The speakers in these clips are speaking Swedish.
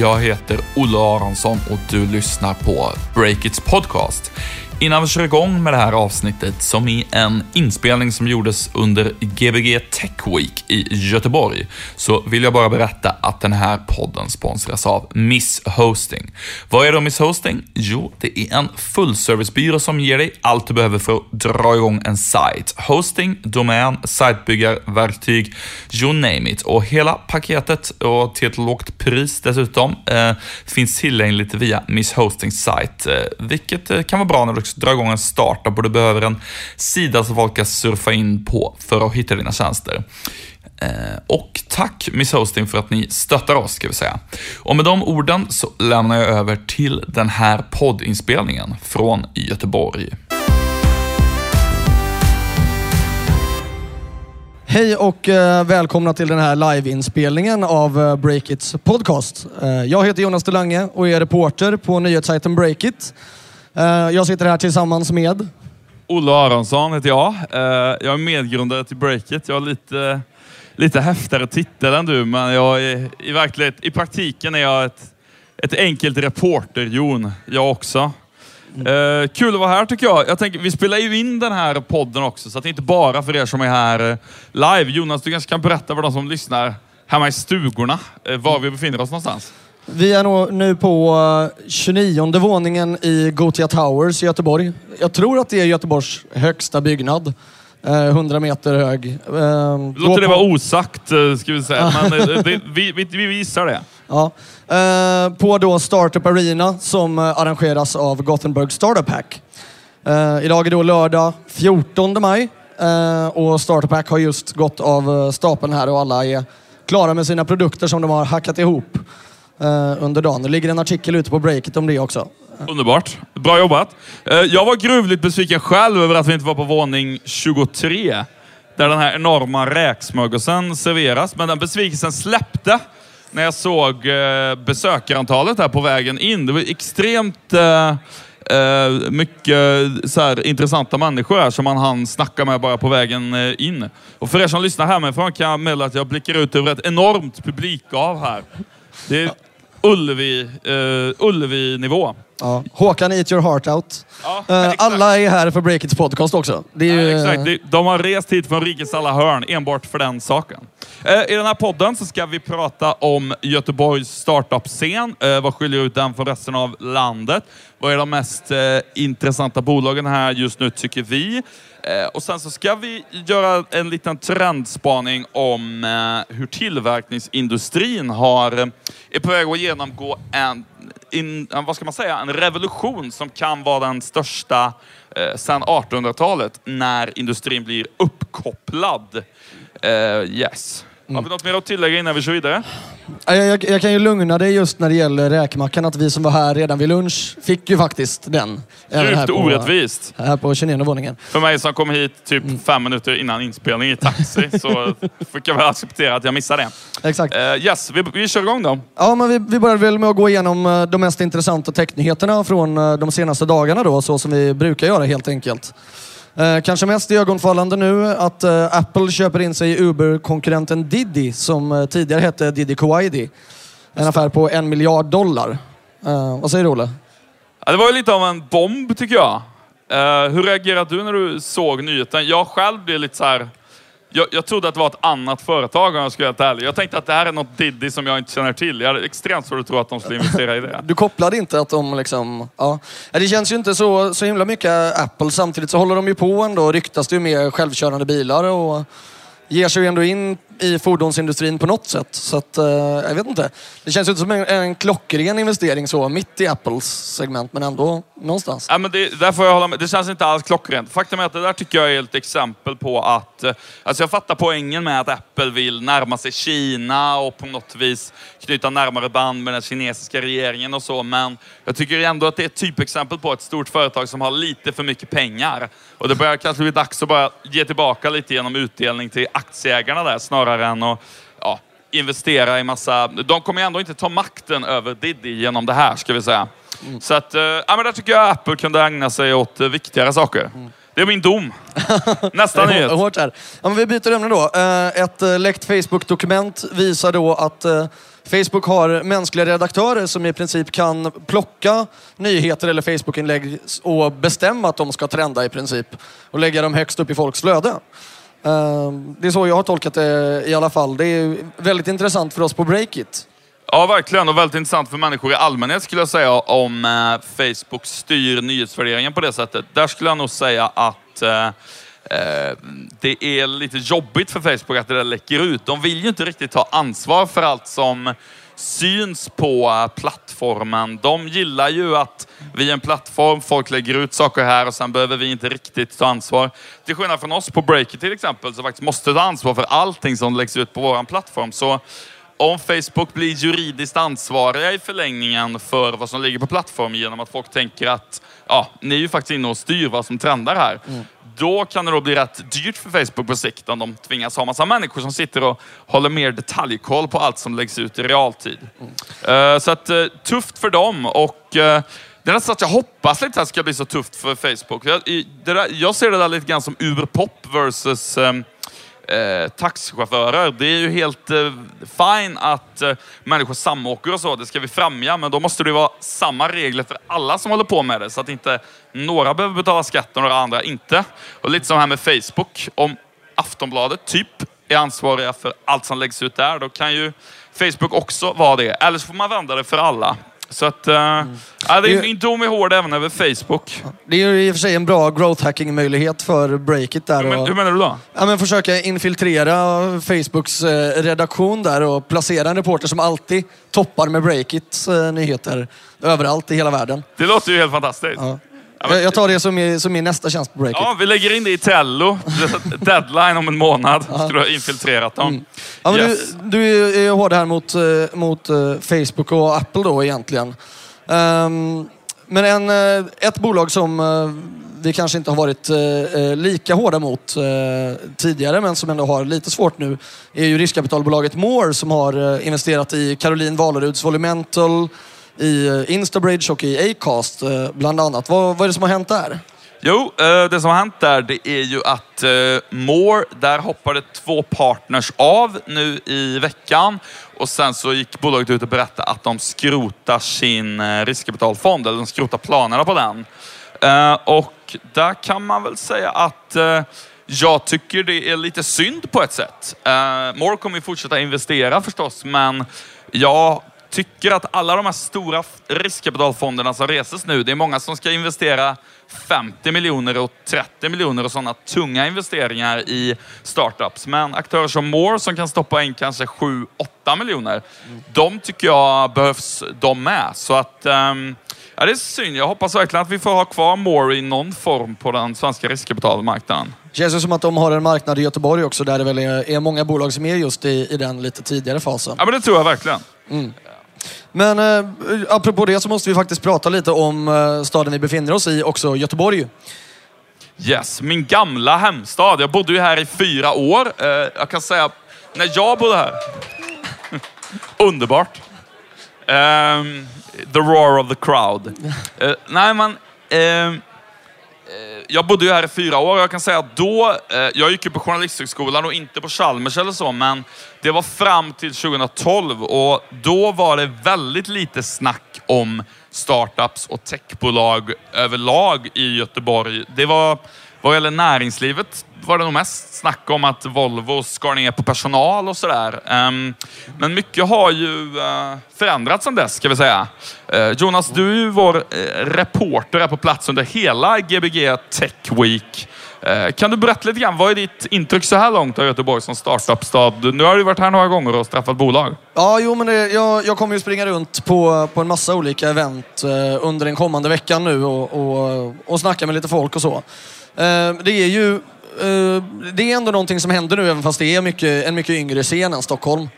Jag heter Olle Aronsson och du lyssnar på Breakits podcast. Innan vi kör igång med det här avsnittet, som är en inspelning som gjordes under Gbg Tech Week i Göteborg, så vill jag bara berätta att den här podden sponsras av Miss Hosting. Vad är då Miss Hosting? Jo, det är en fullservicebyrå som ger dig allt du behöver för att dra igång en sajt. Hosting, domän, sajtbyggarverktyg, you name it. Och hela paketet, och till ett lågt pris dessutom, eh, finns tillgängligt via Miss Hostings sajt, eh, vilket eh, kan vara bra när du dra igång en startup och du behöver en sida som folk kan surfa in på för att hitta dina tjänster. Eh, och tack Miss Hosting för att ni stöttar oss, ska vi säga. Och med de orden så lämnar jag över till den här poddinspelningen från Göteborg. Hej och eh, välkomna till den här liveinspelningen av eh, Breakits podcast. Jag heter Jonas Delange och är reporter på nyhetssajten Breakit. Eh, jag sitter här tillsammans med... Olle Aronsson heter jag. Eh, jag är medgrundare till Breakit. Jag har lite, lite häftigare titel än du, men jag är, i, verklighet, i praktiken är jag ett, ett enkelt reporter-Jon, jag också. Uh, kul att vara här tycker jag. jag tänker, vi spelar ju in den här podden också, så att det är inte bara för er som är här live. Jonas, du kanske kan berätta för de som lyssnar hemma i stugorna, uh, var vi befinner oss någonstans? Vi är nu på 29 eh, våningen i Gotia Towers i Göteborg. Jag tror att det är Göteborgs högsta byggnad. 100 eh, meter hög. Ehm, Låter det vara osagt, eh, ska vi säga. Men vi, vi, vi visar det. Ja. På då Startup Arena som arrangeras av Gothenburg Startup Hack. Idag är då lördag 14 maj och Startup Hack har just gått av stapeln här och alla är klara med sina produkter som de har hackat ihop Eh, under dagen. Det ligger en artikel ute på breaket om det också. Underbart. Bra jobbat. Eh, jag var gruvligt besviken själv över att vi inte var på våning 23. Där den här enorma räksmörgåsen serveras. Men den besvikelsen släppte när jag såg eh, besökarantalet här på vägen in. Det var extremt eh, eh, mycket så här, intressanta människor här som man hann snacka med bara på vägen eh, in. Och för er som lyssnar hemifrån kan jag meddela att jag blickar ut över ett enormt publikgav här. Det är Ullevi, uh, Ullevi-nivå. Ja. Håkan Eat Your Heart Out. Ja, uh, alla är här för Breakits podcast också. Det är ju... ja, exakt. De har rest hit från rikets alla hörn enbart för den saken. Uh, I den här podden så ska vi prata om Göteborgs startup-scen. vad skiljer ut den från resten av landet? Vad är de mest intressanta bolagen här just nu, tycker vi? Eh, och sen så ska vi göra en liten trendspaning om eh, hur tillverkningsindustrin har, eh, är på väg att genomgå en, in, vad ska man säga, en revolution som kan vara den största eh, sedan 1800-talet när industrin blir uppkopplad. Eh, yes. Har vi något mer att tillägga innan vi kör vidare? Jag, jag, jag, kan ju lugna dig just när det gäller räkmackan, att vi som var här redan vid lunch fick ju faktiskt den. Djupt orättvist. Här på 29 våningen. För mig som kom hit typ mm. fem minuter innan inspelning i taxi så fick jag väl acceptera att jag missade det. Exakt. Uh, yes, vi, vi kör igång då. Ja, men vi, vi börjar väl med att gå igenom eh, de mest intressanta technyheterna från eh, de senaste dagarna då, så som vi brukar göra helt enkelt. Eh, kanske mest ögonfallande nu att eh, Apple köper in sig i Uber-konkurrenten Diddy som eh, tidigare hette Diddy Kuwaiti. En affär på en miljard dollar. Eh, vad säger du Olle? Ja, det var ju lite av en bomb tycker jag. Uh, hur reagerade du när du såg nyheten? Jag själv blev lite så här jag, jag trodde att det var ett annat företag om jag ska vara helt ärlig. Jag tänkte att det här är något Diddy som jag inte känner till. Jag hade extremt svårt att tro att de skulle investera i det. Du kopplade inte att de liksom... Ja. Det känns ju inte så, så himla mycket Apple. Samtidigt så håller de ju på ändå. Ryktas det ju med självkörande bilar och ger sig ju ändå in i fordonsindustrin på något sätt. Så att, eh, jag vet inte. Det känns ju inte som en, en klockren investering så, mitt i Apples segment, men ändå någonstans. Ja, men det, där får jag hålla med. Det känns inte alls klockrent. Faktum är att det där tycker jag är ett exempel på att... Eh, alltså jag fattar poängen med att Apple vill närma sig Kina och på något vis knyta närmare band med den kinesiska regeringen och så, men jag tycker ändå att det är ett typexempel på ett stort företag som har lite för mycket pengar. Och det börjar kanske bli dags att bara ge tillbaka lite genom utdelning till aktieägarna där, snarare än att ja, investera i massa... De kommer ändå inte ta makten över Diddy genom det här, ska vi säga. Mm. Så att, eh, ja, men där tycker jag Apple kunde ägna sig åt eh, viktigare saker. Mm. Det är min dom. Nästa nyhet. Hårt här. Ja, vi byter ämne då. Eh, ett läckt Facebook-dokument visar då att Facebook har mänskliga redaktörer som i princip kan plocka nyheter eller Facebook-inlägg och bestämma att de ska trenda i princip. Och lägga dem högst upp i folks flöde. Ehm, det är så jag har tolkat det i alla fall. Det är väldigt intressant för oss på Breakit. Ja, verkligen. Och väldigt intressant för människor i allmänhet skulle jag säga om eh, Facebook styr nyhetsvärderingen på det sättet. Där skulle jag nog säga att eh, eh, det är lite jobbigt för Facebook att det där läcker ut. De vill ju inte riktigt ta ansvar för allt som syns på plattformen. De gillar ju att vi är en plattform, folk lägger ut saker här och sen behöver vi inte riktigt ta ansvar. Till skillnad från oss på Breaker till exempel, som faktiskt måste ta ansvar för allting som läggs ut på vår plattform. Så om Facebook blir juridiskt ansvariga i förlängningen för vad som ligger på plattformen genom att folk tänker att ja, ni är ju faktiskt inne och styr vad som trendar här. Då kan det då bli rätt dyrt för Facebook på sikt om de tvingas ha massa människor som sitter och håller mer detaljkoll på allt som läggs ut i realtid. Eh, så att, eh, tufft för dem och eh, det är nästan så att jag hoppas lite att det ska bli så tufft för Facebook. Jag, där, jag ser det där lite grann som urpop versus ehm, eh, taxichaufförer. Det är ju helt eh, fine att eh, människor samåker och så, det ska vi främja, men då måste det vara samma regler för alla som håller på med det, så att inte några behöver betala skatt och några andra inte. Och lite som här med Facebook, om Aftonbladet typ är ansvariga för allt som läggs ut där, då kan ju Facebook också vara det. Eller så får man vända det för alla. Så att, eh, ja, det är min dom är hård även över Facebook. Det är ju i och för sig en bra growth hacking-möjlighet för Breakit där. Hur, men, och- hur menar du då? Ja, men försöka infiltrera Facebooks eh, redaktion där och placera en reporter som alltid toppar med Breakits eh, nyheter överallt i hela världen. Det låter ju helt fantastiskt. Ja. Ja, Jag, jag tar det som min, som min nästa tjänst på Breakit. Ja, vi lägger in det i Tello. Deadline om en månad. Skulle du ha infiltrerat dem. Ja, men Yes. du, du är hård här mot, eh, mot eh, Facebook och Apple då egentligen. Ehm, men en, eh, ett bolag som vi kanske inte har varit lika hårda mot tidigare, men som ändå har lite svårt nu, är ju riskkapitalbolaget More som har investerat i Caroline Valeruds Volumental, i eh, Instabridge och i Acast eh, bland annat. Vad, vad är det som har hänt där? Jo, eh, det som har hänt där det är ju att More, där hoppade två partners av nu i veckan. Och sen så gick bolaget ut och berättade att de skrotar sin riskkapitalfond, eller de skrotar planerna på den. Och där kan man väl säga att jag tycker det är lite synd på ett sätt. More kommer ju fortsätta investera förstås, men jag tycker att alla de här stora riskkapitalfonderna som reses nu, det är många som ska investera 50 miljoner och 30 miljoner och sådana tunga investeringar i startups. Men aktörer som More som kan stoppa in kanske 7-8 miljoner, de tycker jag behövs de med. Så att, ehm, ja det är synd. Jag hoppas verkligen att vi får ha kvar More i någon form på den svenska riskkapitalmarknaden. Känns ju som att de har en marknad i Göteborg också där det väl är, många bolag som är just i, i den lite tidigare fasen. Ja men det tror jag verkligen. Men eh, apropå det så måste vi faktiskt prata lite om eh, staden vi befinner oss i, också Göteborg. Yes, min gamla hemstad. Jag bodde ju här i fyra år. Eh, jag kan säga, när jag bodde här... Underbart. Ehm, the roar of the crowd. Eh, nej, men... eh, Eh, jag bodde ju här i fyra år och jag kan säga att då, eh, jag gick ju på Journalisthögskolan och inte på Chalmers eller så, men det var fram till 2012 och då var det väldigt lite snack om startups och techbolag överlag i Göteborg. Det var, vad gäller näringslivet var det nog mest snack om att Volvo skar ner på personal och sådär. Ehm, men mycket har ju eh, förändrats sedan dess, ska vi säga. Eh, Jonas, du är ju vår eh, reporter här på plats under hela Gbg Tech Week. Kan du berätta lite grann, vad är ditt intryck så här långt av Göteborg som startup-stad? Nu har du varit här några gånger och straffat bolag. Ja, jo men det, jag, jag kommer ju springa runt på, på en massa olika event under den kommande veckan nu och, och, och snacka med lite folk och så. Ehm, det är ju eh, det är ändå någonting som händer nu även fast det är mycket, en mycket yngre scen än Stockholm.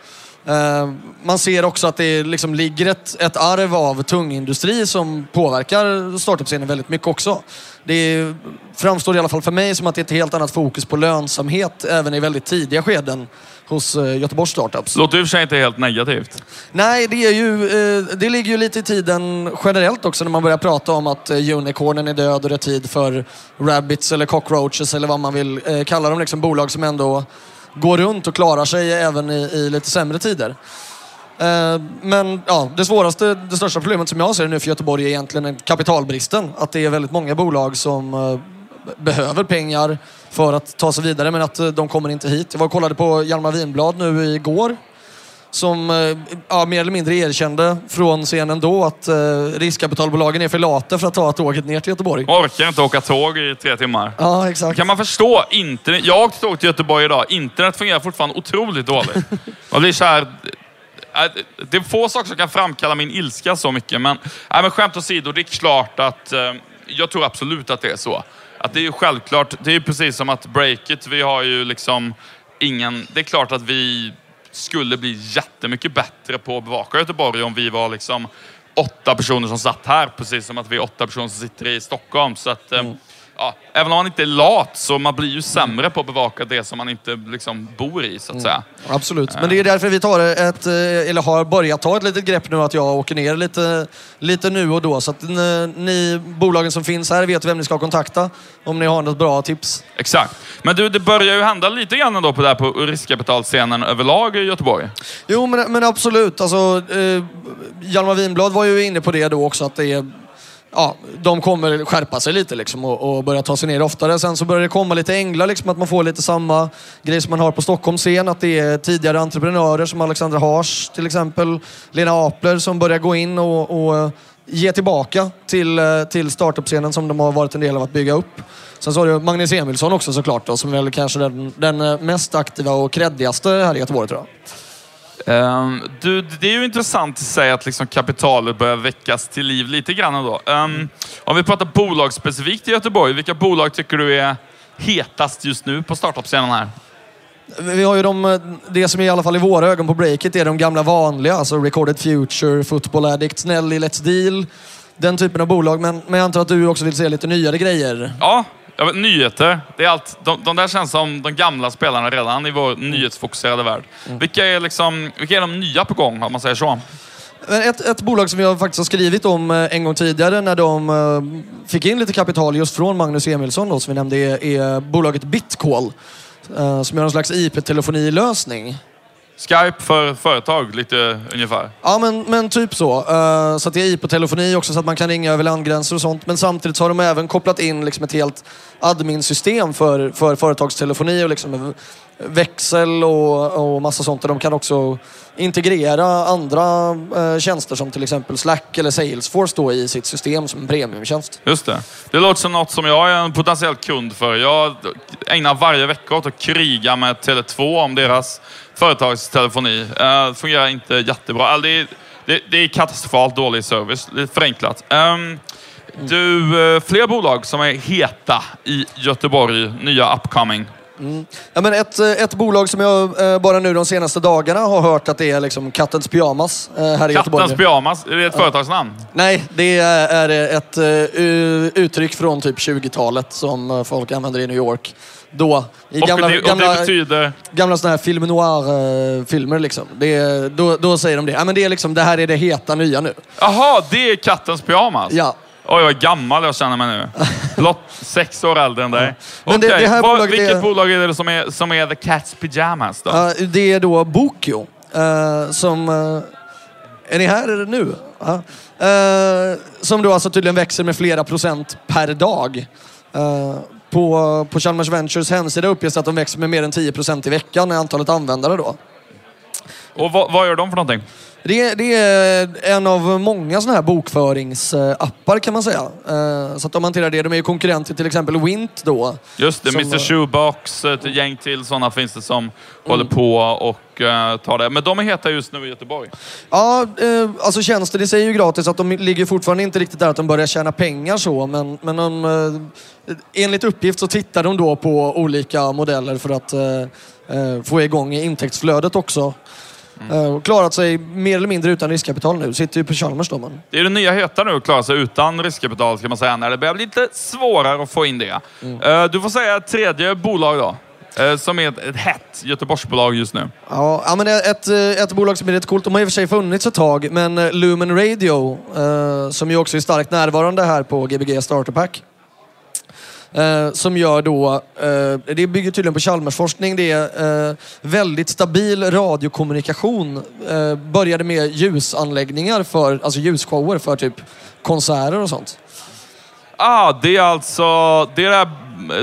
Ehm, man ser också att det liksom ligger ett, ett arv av tung industri som påverkar startup-scenen väldigt mycket också. Det framstår i alla fall för mig som att det är ett helt annat fokus på lönsamhet även i väldigt tidiga skeden hos eh, Göteborgs startups. Låter i och för sig inte helt negativt. Nej, det, är ju, eh, det ligger ju lite i tiden generellt också när man börjar prata om att eh, unicornen är död och det är tid för rabbits eller cockroaches eller vad man vill kalla dem. Liksom bolag som ändå går runt och klarar sig även i, i lite sämre tider. Men ja, det svåraste, det största problemet som jag ser nu för Göteborg är egentligen kapitalbristen. Att det är väldigt många bolag som behöver pengar för att ta sig vidare men att eh, de kommer inte hit. Jag var och kollade på Hjalmar Winblad nu igår som eh, ja, mer eller mindre erkände från scenen då att eh, riskkapitalbolagen är för lata för att ta tåget ner till Göteborg. Orkar inte åka tåg i tre timmar. Ja, exakt. Kan man förstå? Internet, jag åkte tåg till Göteborg idag. Internet fungerar fortfarande otroligt dåligt. Man blir så här... äh, Det är få saker som kan framkalla min ilska så mycket, men, nej, men skämt åsido, det är klart att... eh, jag tror absolut att det är så. Att det är ju självklart, det är ju precis som att breaket, vi har ju liksom ingen... Det är klart att vi skulle bli jättemycket bättre på att bevaka Göteborg om vi var liksom åtta personer som satt här, precis som att vi är åtta personer som sitter i Stockholm. Så att, ehm, mm ja, även om man inte är lat, så man blir ju sämre på att bevaka det som man inte liksom bor i, så att säga. Absolut. Men det är därför vi tar ett, eh, eller har börjat ta ett litet grepp nu att jag åker ner lite, lite nu och då. Så att ni, ni bolagen som finns här vet vem ni ska kontakta om ni har något bra tips. Exakt. Men du, det börjar ju hända lite grann ändå på det här på riskkapitalscenen överlag i Göteborg. Jo, men, men absolut. Alltså, eh, Hjalmar Winblad var ju inne på det då också att det är Ja, de kommer skärpa sig lite liksom och, och börja ta sig ner oftare. Sen så börjar det komma lite änglar, liksom, att man får lite samma grej som man har på Stockholms scen. Att det är tidigare entreprenörer som Alexandra Hars till exempel, Lena Apler som börjar gå in och, och ge tillbaka till, till startup-scenen som de har varit en del av att bygga upp. Sen så har du Magnus Emilsson också såklart då, som är väl kanske den, den mest aktiva och kreddigaste här i Göteborg tror jag. Ehm, du, det är ju intressant i sig att liksom kapitalet börjar väckas till liv lite grann ändå. Um, om vi pratar bolagsspecifikt i Göteborg, vilka bolag tycker du är hetast just nu på startup-scenen här? Vi har ju de, det som i alla fall i våra ögon på breaket är de gamla vanliga, alltså Recorded Future, Football Addict, Nelly, Let's Deal. Den typen av bolag, men, men jag antar att du också vill se lite nyare grejer. Ja, vet, nyheter. Det är allt, de, de där känns som de gamla spelarna redan i vår nyhetsfokuserade värld. Vilka, är liksom, vilka är de nya på gång, om man säger så? Men Ett, ett bolag som har faktiskt har skrivit om eh, en gång tidigare när de eh, fick in lite kapital just från Magnus Emilsson då, som vi nämnde är, är bolaget Bitcall. eh, Som gör en slags IP-telefonilösning. Skype för företag, lite ungefär. Ja, men, men typ så. Eh, Så att det är IP-telefoni också så att man kan ringa över landgränser och sånt. Men samtidigt så har de även kopplat in liksom ett helt admin-system för, för företagstelefoni och liksom växel och, och massa sånt. Där de kan också integrera andra eh, tjänster som till exempel Slack eller Salesforce då i sitt system som en premiumtjänst. Just det. Det låter som något som jag är en potentiell kund för. Jag ägnar varje vecka åt att kriga med Tele2 om deras företagstelefoni. Uh, fungerar inte jättebra. Alltså, det, är, det, det är katastrofalt dålig service, lite förenklat. Um, du, uh, fler bolag som är heta i Göteborg, nya upcoming. Ja, men ett, eh, ett bolag som jag eh, bara nu de senaste dagarna har hört att det är liksom kattens pyjamas eh, här i Göteborg. Kattens pyjamas, är det ett företagsnamn? Nej, det är ett eh, uttryck från typ 20-talet som folk använder i New York. Då, i Och, gamla, det, och gamla, det betyder... gamla såna här film noir-filmer. Liksom. Det, då, då säger de det. Ja, men det, är liksom, det här är det heta nya nu. Jaha, det är kattens pyjamas? Ja. Oj, vad gammal jag känner mig nu. Blott sex år äldre än dig. Men det- Okej, det här vilket är- bolag är det som är, som är The Cat's Pyjamas då? Ja, det är då Bokio. eh, som... eh, är ni här nu? Ja. Eh, som då alltså tydligen växer med flera procent per dag. På, på Chalmers Ventures hemsida uppges att de växer med mer än 10 procent i veckan i antalet användare då. Och vad, vad gör de för någonting? Det är, det är en av många sådana här bokföringsappar kan man säga. Eh, Så att de hanterar det. De är ju konkurrent till till exempel Wint då. Just det, Som, Mr eh, Shoebox, ett gäng till sådana finns det som håller på och uh, tar det. Men de är heta just nu i Göteborg. Ja, eh, alltså tjänsten i sig är ju gratis. Att de ligger fortfarande inte riktigt där att de börjar tjäna pengar så. Men, men de, eh, enligt uppgift så tittar de då på olika modeller för att eh, eh, få igång intäktsflödet också. Eh, och klarat sig mer eller mindre utan riskkapital nu. Sitter ju på Chalmers då. Men. Det är det nya heta nu, att klara sig utan riskkapital kan man säga, när det börjar bli lite svårare att få in det. Eh, du får säga ett tredje bolag då, eh, som är ett, ett hett Göteborgsbolag just nu. Ja, ja, men ett, ett bolag som är rätt coolt. De har i och för sig funnits ett tag, men Lumen Radio, som ju också är starkt närvarande här på Gbg Starter Pack. Eh, som gör då, eh, det bygger tydligen på Chalmersforskning, det är eh, väldigt stabil radiokommunikation. Eh, började med ljusanläggningar för, alltså ljusshower för typ konserter och sånt. Ah, det är alltså... Det är det här,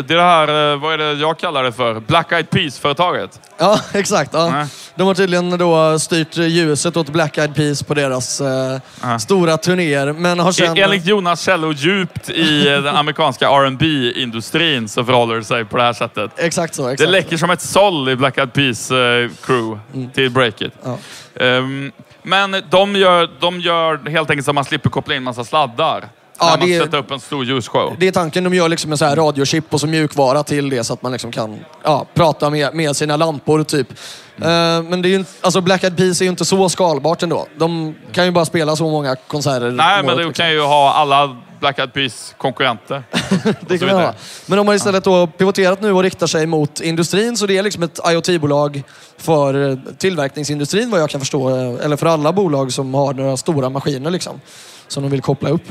det är det här eh, vad är det jag kallar det för? Black Eyed Peas-företaget. Ja, exakt. Ja. Nej. De har tydligen då styrt ljuset åt Black Eyed Peas på deras eh, Ja. stora turnéer. Men har sen... E- Enligt Jonas källor djupt i eh, den amerikanska rb industrin så förhåller det sig på det här sättet. Exakt så. Det Exakt. läcker som ett såll i Black Eyed Peas eh, crew till Breakit. Ja. Ehm, men de gör, de gör helt enkelt så att man slipper koppla in massa sladdar. Ja, man det sätter upp en stor ljusshow. Det är tanken. De gör liksom en så här radiochip och så mjukvara till det så att man liksom kan ja, prata med, med sina lampor typ. Mm. Eh, men det är ju alltså Black Eyed Peas är ju inte så skalbart ändå. De kan ju bara spela så många konserter Nej, men du liksom. kan ju ha alla Black Eyed Peas konkurrenter. Det kan ha. Men de har istället då pivoterat nu och riktar sig mot industrin. Så det är liksom ett IoT-bolag för eh, tillverkningsindustrin vad jag kan förstå. eh, Eller för alla bolag som har några stora maskiner liksom. Som de vill koppla upp.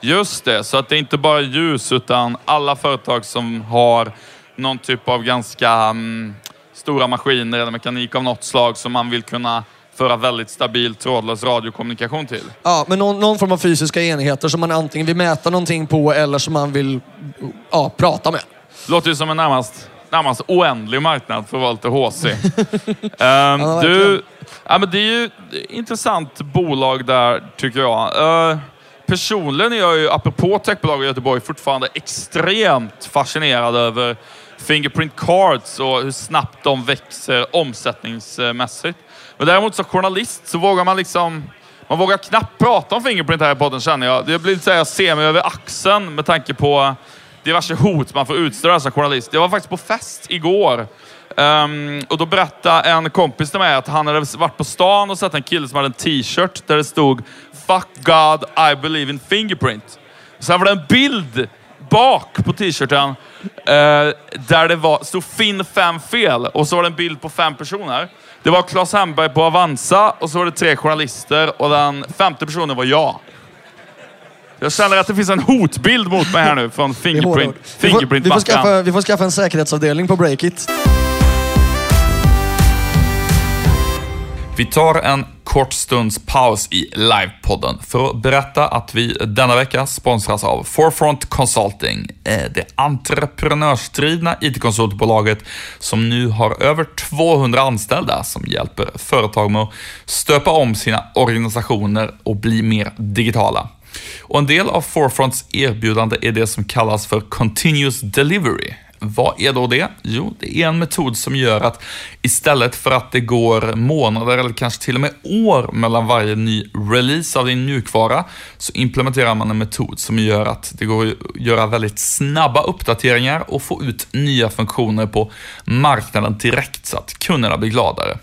Just det, så att det är inte bara ljus utan alla företag som har någon typ av ganska mm, stora maskiner eller mekanik av något slag som man vill kunna föra väldigt stabil trådlös radiokommunikation till. Ja, men någon, någon form av fysiska enheter som man antingen vill mäta någonting på eller som man vill ja, prata med. Låter ju som en närmast, närmast oändlig marknad för att vara lite HC. Ehm, Ja, du, ja, men det är ju ett intressant bolag där, tycker jag. Uh, personligen är jag ju, apropå techbolag i Göteborg, fortfarande extremt fascinerad över Fingerprint Cards och hur snabbt de växer omsättningsmässigt. Men däremot som journalist så vågar man liksom man vågar knappt prata om Fingerprint här i podden känner jag. Det blir lite såhär jag ser mig över axeln med tanke på diverse hot man får utstå som journalist. Jag var faktiskt på fest igår. Ehm, och då berättade en kompis till mig att han hade varit på stan och sett en kille som hade en t-shirt där det stod Fuck God, I believe in Fingerprint. Sen var det en bild bak på t-shirten eh, där det var, stod Finn fem fel och så var det en bild på fem personer. Det var Claes Hemberg på Avanza och så var det tre journalister och den femte personen var jag. Jag känner att det finns en hotbild mot mig här nu från Fingerprint, ord. vi, får, vi, får fingerprint skaffa, vi får skaffa en säkerhetsavdelning på Breakit. Vi tar en kort stunds paus i livepodden för att berätta att vi denna vecka sponsras av Forefront Consulting, eh, det entreprenörsdrivna IT-konsultbolaget som nu har över 200 anställda som hjälper företag med att stöpa om sina organisationer och bli mer digitala. Och en del av Forefronts erbjudande är det som kallas för Continuous Delivery. Vad är då det? Jo, det är en metod som gör att istället för att det går månader eller kanske till och med år mellan varje ny release av din mjukvara så implementerar man en metod som gör att det går att göra väldigt snabba uppdateringar och få ut nya funktioner på marknaden direkt så att kunderna blir gladare.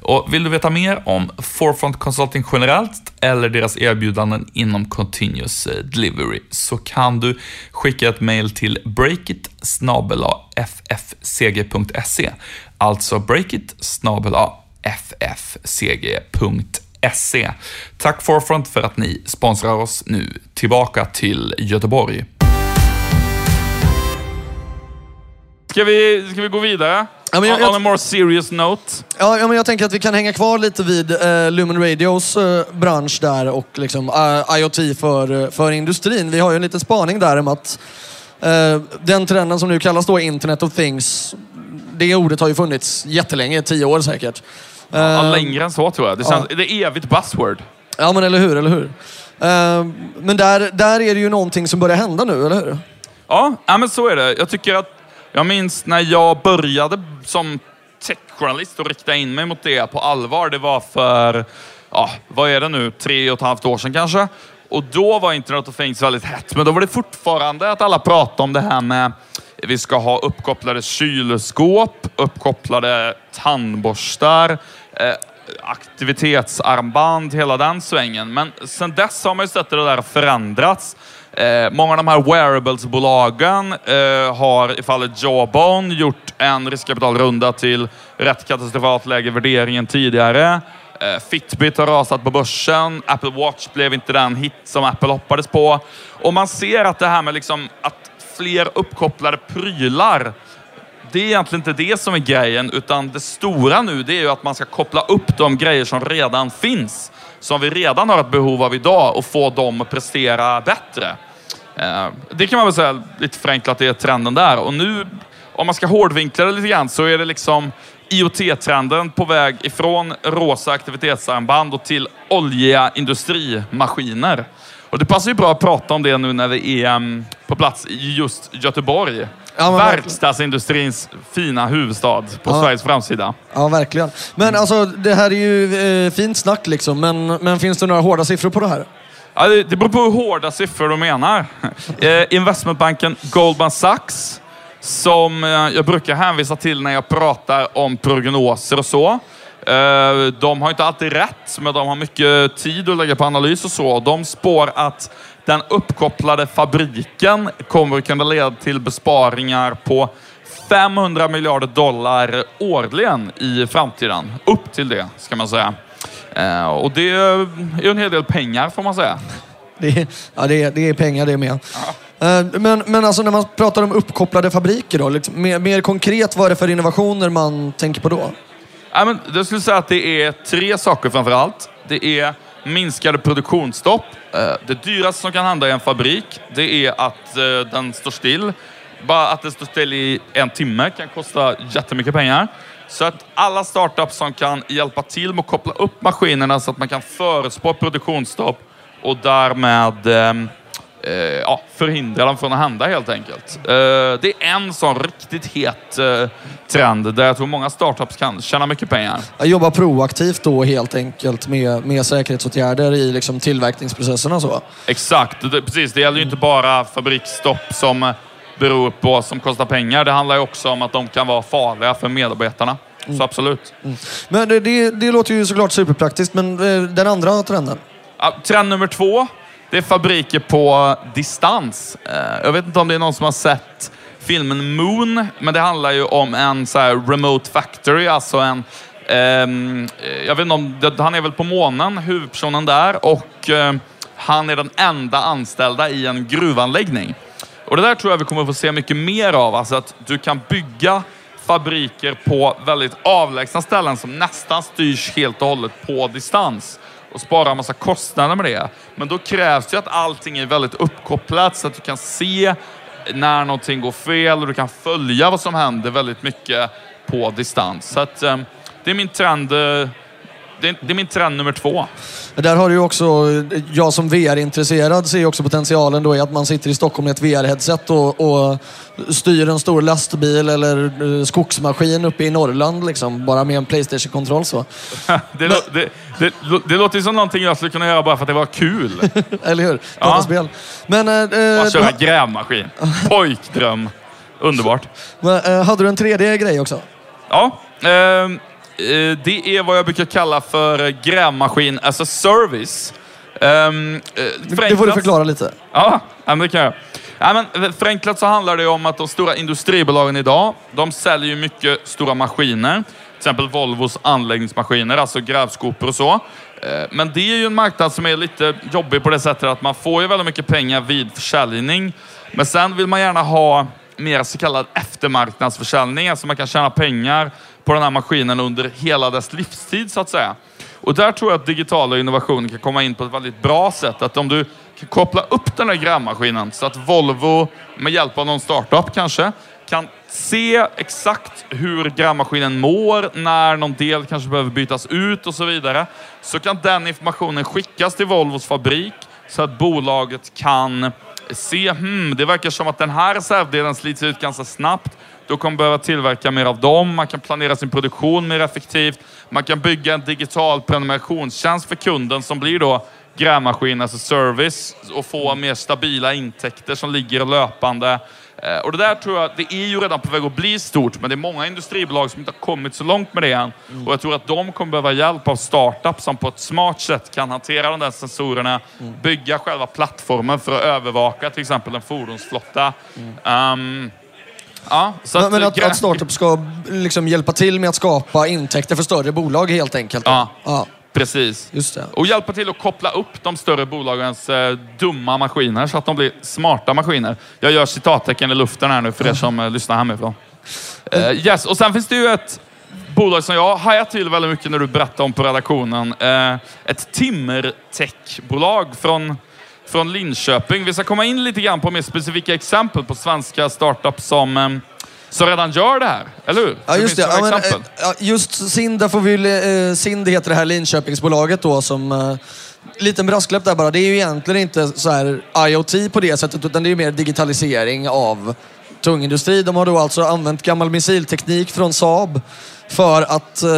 Och vill du veta mer om Forefront Consulting generellt eller deras erbjudanden inom Continuous Delivery så kan du skicka ett mail till breakit ffcg.se Alltså breakit ffcg.se Tack Forefront för att ni sponsrar oss nu. Tillbaka till Göteborg. Ska vi, ska vi gå vidare? Ja, men jag- on, on a more serious note. Ja, ja, men jag tänker att vi kan hänga kvar lite vid eh, Lumen Radios eh, bransch där och liksom, eh, IoT för, eh, för industrin. Vi har ju en liten spaning där om att eh, den trenden som nu kallas då Internet of Things, det ordet har ju funnits jättelänge, tio år säkert. Eh, Ja, längre än så tror jag. Det, känns, det är evigt buzzword. Ja, men eller hur, eller hur. Eh, men där, där är det ju någonting som börjar hända nu, eller hur? Ja, ja, men så är det. Jag tycker att... Jag minns när jag började som techjournalist och riktade in mig mot det på allvar. Det var för, ja, vad är det nu, tre och ett halvt år sedan kanske. Och då var Internet of Things väldigt hett, men då var det fortfarande att alla pratade om det här med vi ska ha uppkopplade kylskåp, uppkopplade tandborstar, eh, aktivitetsarmband, hela den svängen. Men sen dess har man ju sett det där förändrats. Eh, många av de här wearables-bolagen eh, har i fallet Jawbone gjort en riskkapitalrunda till rätt katastrofalt läge värderingen tidigare. Eh, Fitbit har rasat på börsen. Apple Watch blev inte den hit som Apple hoppades på. Och man ser att det här med liksom att fler uppkopplade prylar. Det är egentligen inte det som är grejen, utan det stora nu det är ju att man ska koppla upp de grejer som redan finns. Som vi redan har ett behov av idag och få dem att prestera bättre. Eh, det kan man väl säga lite förenklat, är trenden där. Och nu, om man ska hårdvinkla det lite grann, så är det liksom IoT-trenden på väg ifrån rosa aktivitetsarmband och till oljiga industrimaskiner. Och det passar ju bra att prata om det nu när vi är ehm, på plats i just Göteborg. Ja, men Verkstadsindustrins fina huvudstad på Ja. Sveriges framsida. Ja, verkligen. Men alltså, det här är ju eh, fint snack liksom. Men, men finns det några hårda siffror på det här? Ja, det, det beror på hur hårda siffror du menar. Eh, investmentbanken Goldman Sachs, som eh, jag brukar hänvisa till när jag pratar om prognoser och så. Eh, de har inte alltid rätt, men de har mycket tid att lägga på analys och så. De spår att den uppkopplade fabriken kommer att kunna leda till besparingar på 500 miljarder dollar årligen i framtiden. Upp till det, ska man säga. Eh, och det är ju en hel del pengar, får man säga. Det är, ja, det är, det är pengar det med. Eh, Men, men alltså när man pratar om uppkopplade fabriker då, liksom, mer, mer konkret, vad är det för innovationer man tänker på då? Ja, men jag skulle säga att det är tre saker framför allt. Det är minskade produktionsstopp. Eh, det dyraste som kan hända i en fabrik, det är att eh, den står still. Bara att den står still i en timme kan kosta jättemycket pengar. Så att alla startups som kan hjälpa till med att koppla upp maskinerna så att man kan förutspå produktionsstopp och därmed ehm, eh, ja, förhindra dem från att hända helt enkelt. Eh, det är en sån riktigt het eh, trend där jag tror många startups kan tjäna mycket pengar. Jag jobbar proaktivt då helt enkelt med, med säkerhetsåtgärder i liksom tillverkningsprocesserna så. Exakt, det, precis. Det gäller ju inte bara fabriksstopp som beror på som kostar pengar. Det handlar ju också om att de kan vara farliga för medarbetarna. Så absolut. Men det, det, det låter ju såklart superpraktiskt, men eh, den andra trenden? Ja, trend nummer två, det är fabriker på distans. Eh, jag vet inte om det är någon som har sett filmen Moon, men det handlar ju om en så här remote factory, alltså en ehm, eh, jag vet inte om, han är väl på månen, huvudpersonen där, och eh, han är den enda anställda i en gruvanläggning. Och det där tror jag vi kommer få se mycket mer av, alltså att du kan bygga fabriker på väldigt avlägsna ställen som nästan styrs helt och hållet på distans och spara en massa kostnader med det. Men då krävs det ju att allting är väldigt uppkopplat så att du kan se när någonting går fel och du kan följa vad som händer väldigt mycket på distans. Så att, eh, det är min trend. Eh, det är, det är min trend nummer två. Där har du ju också, jag som VR-intresserad ser ju också potentialen då i att man sitter i Stockholm med ett VR-headset och, och styr en stor lastbil eller eh, skogsmaskin uppe i Norrland liksom, bara med en Playstation-kontroll så. Det, lå- det, det, det låter ju som någonting jag skulle kunna göra bara för att det var kul. Eller hur? Ja. Dataspel. Men, eh, köra grävmaskin. Pojkdröm. Underbart. men eh, hade du en tredje grej också? Ja, eh, det är vad jag brukar kalla för eh, grävmaskin as a service. Ehm, eh, Det får du förklara lite. Ja, det kan jag. Ja, men eh, förenklat så handlar det om att de stora industribolagen idag, de säljer ju mycket stora maskiner. Till exempel Volvos anläggningsmaskiner, alltså grävskopor och så. Eh, Men det är ju en marknad som är lite jobbig på det sättet att man får ju väldigt mycket pengar vid försäljning. Men sen vill man gärna ha mer så kallad eftermarknadsförsäljning, alltså man kan tjäna pengar på den här maskinen under hela dess livstid så att säga. Och där tror jag att digitala innovationer kan komma in på ett väldigt bra sätt. Att om du kan koppla upp den här grävmaskinen så att Volvo med hjälp av någon startup kanske kan se exakt hur grävmaskinen mår, när någon del kanske behöver bytas ut och så vidare. Så kan den informationen skickas till Volvos fabrik så att bolaget kan se, hmm, det verkar som att den här reservdelen slits ut ganska snabbt. Då kommer man behöva tillverka mer av dem. Man kan planera sin produktion mer effektivt. Man kan bygga en digital prenumerationstjänst för kunden som blir då grävmaskin alltså service och få mer stabila intäkter som ligger löpande. Eh, Och det där tror jag, det är ju redan på väg att bli stort, men det är många industribolag som inte har kommit så långt med det än. Och jag tror att de kommer behöva hjälp av startups som på ett smart sätt kan hantera de där sensorerna, bygga själva plattformen för att övervaka till exempel en fordonsflotta. Ehm, ja, så Men, men att, grä- att startup ska liksom hjälpa till med att skapa intäkter för större bolag helt enkelt. Ja. Ja. Precis. Just det. Och hjälpa till att koppla upp de större bolagens eh, dumma maskiner så att de blir smarta maskiner. Jag gör citattecken i luften här nu för er som eh, lyssnar hemifrån. Eh, yes, och sen finns det ju ett bolag som jag hajar till väldigt mycket när du berättar om på redaktionen. Eh, ett timmertechbolag från, från Linköping. Vi ska komma in lite grann på mer specifika exempel på svenska startups som, eh, som redan gör det här. Eller hur? Ja, just det. Ja, men, eh, just Sind, där får vi, eh, Sind heter det här Linköpingsbolaget då som... Eh, liten brasklapp där bara. Det är ju egentligen inte så här IoT på det sättet utan det är mer digitalisering av tung industri. De har då alltså använt gammal missilteknik från Saab för att eh,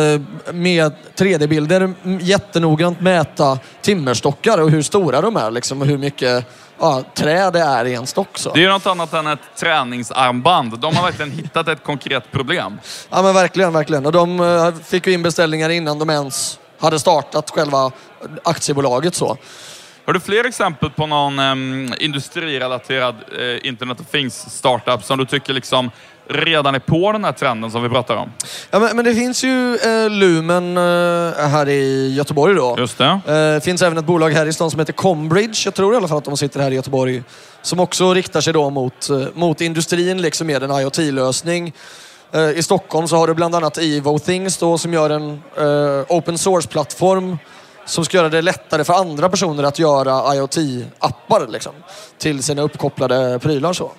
med 3D-bilder m- jättenoggrant mäta timmerstockar och hur stora de är liksom, och hur mycket ja, trä det är i en stock. Så. Det är ju något annat än ett träningsarmband. De har verkligen hittat ett konkret problem. Ja men verkligen, verkligen. Och de eh, fick ju in beställningar innan de ens hade startat själva aktiebolaget så. Har du fler exempel på någon um, industrirelaterad eh, Internet of Things startup som du tycker liksom redan är på den här trenden som vi pratar om? Ja, men, men det finns ju eh, Lumen eh, här i Göteborg då. Just det. Det finns även ett bolag här i stan som heter Combridge. Jag tror i alla fall att de sitter här i Göteborg. Som också riktar sig då mot, eh, mot industrin liksom med en IoT-lösning. Eh, I Stockholm så har du bland annat Evo Things då, som gör en eh, open source-plattform som ska göra det lättare för andra personer att göra IoT-appar liksom, till sina uppkopplade prylar. Så.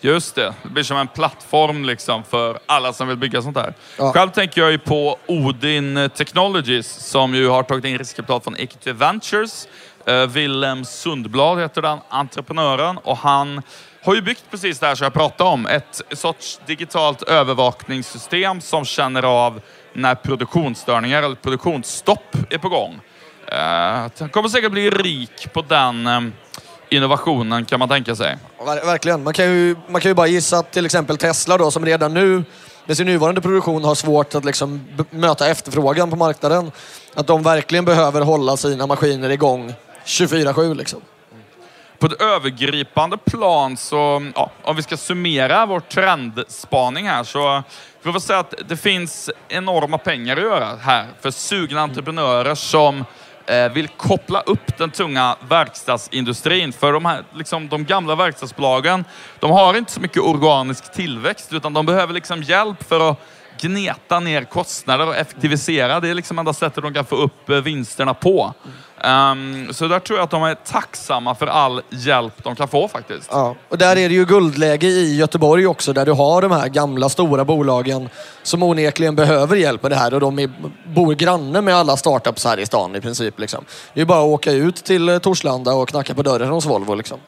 Just det. Det blir som en plattform liksom för alla som vill bygga sånt här. Ja. Själv tänker jag ju på Odin Technologies som ju har tagit in riskkapital från Equity Ventures. Uh, Willem Sundblad heter den entreprenören och han har ju byggt precis det här som jag pratade om. Ett sorts digitalt övervakningssystem som känner av när produktionsstörningar eller produktionsstopp är på gång. Uh, han kommer säkert bli rik på den eh, innovationen kan man tänka sig. Ver verkligen. Man kan, ju, man kan ju bara gissa att till exempel Tesla då, som redan nu med sin nuvarande produktion har svårt att liksom möta efterfrågan på marknaden. Att de verkligen behöver hålla sina maskiner igång 24-7 liksom. På ett övergripande plan så, ja, om vi ska summera vår trendspaning här så får vi säga att det finns enorma pengar att göra här för sugna entreprenörer som Eh, vill koppla upp den tunga verkstadsindustrin. För de, här, liksom, de gamla verkstadsbolagen, de har inte så mycket organisk tillväxt utan de behöver liksom hjälp för att gneta ner kostnader och effektivisera. Det är liksom enda sättet de kan få upp eh, vinsterna på. Ehm, så där tror jag att de är tacksamma för all hjälp de kan få faktiskt. Ja. Och där är det ju guldläge i Göteborg också där du har de här gamla stora bolagen som onekligen behöver hjälp med det här och de är, bor granne med alla startups här i stan i princip. Liksom. Det är bara att åka ut till eh, Torslanda och knacka på dörren hos Volvo. Liksom.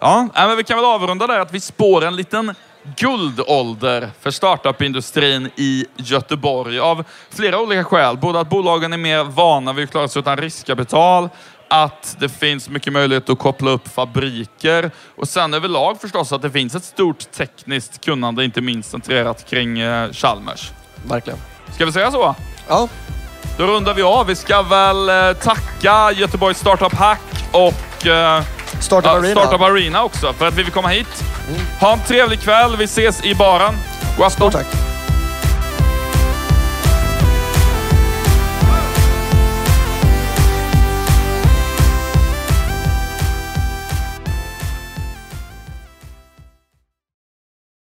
Ja, men vi kan väl avrunda där att vi spår en liten guldålder för startupindustrin i Göteborg av flera olika skäl. Både att bolagen är mer vana vid att klara sig utan riskkapital, att det finns mycket möjlighet att koppla upp fabriker och sen överlag förstås att det finns ett stort tekniskt kunnande, inte minst centrerat kring eh, Chalmers. Verkligen. Ska vi säga så? Ja, Då rundar vi av. Vi ska väl eh, tacka Göteborg Startup Hack och eh, Startup ja, Arena. Startup Arena också för att vi vill komma hit. Ha en trevlig kväll. Vi ses i baren. God afton. Tack.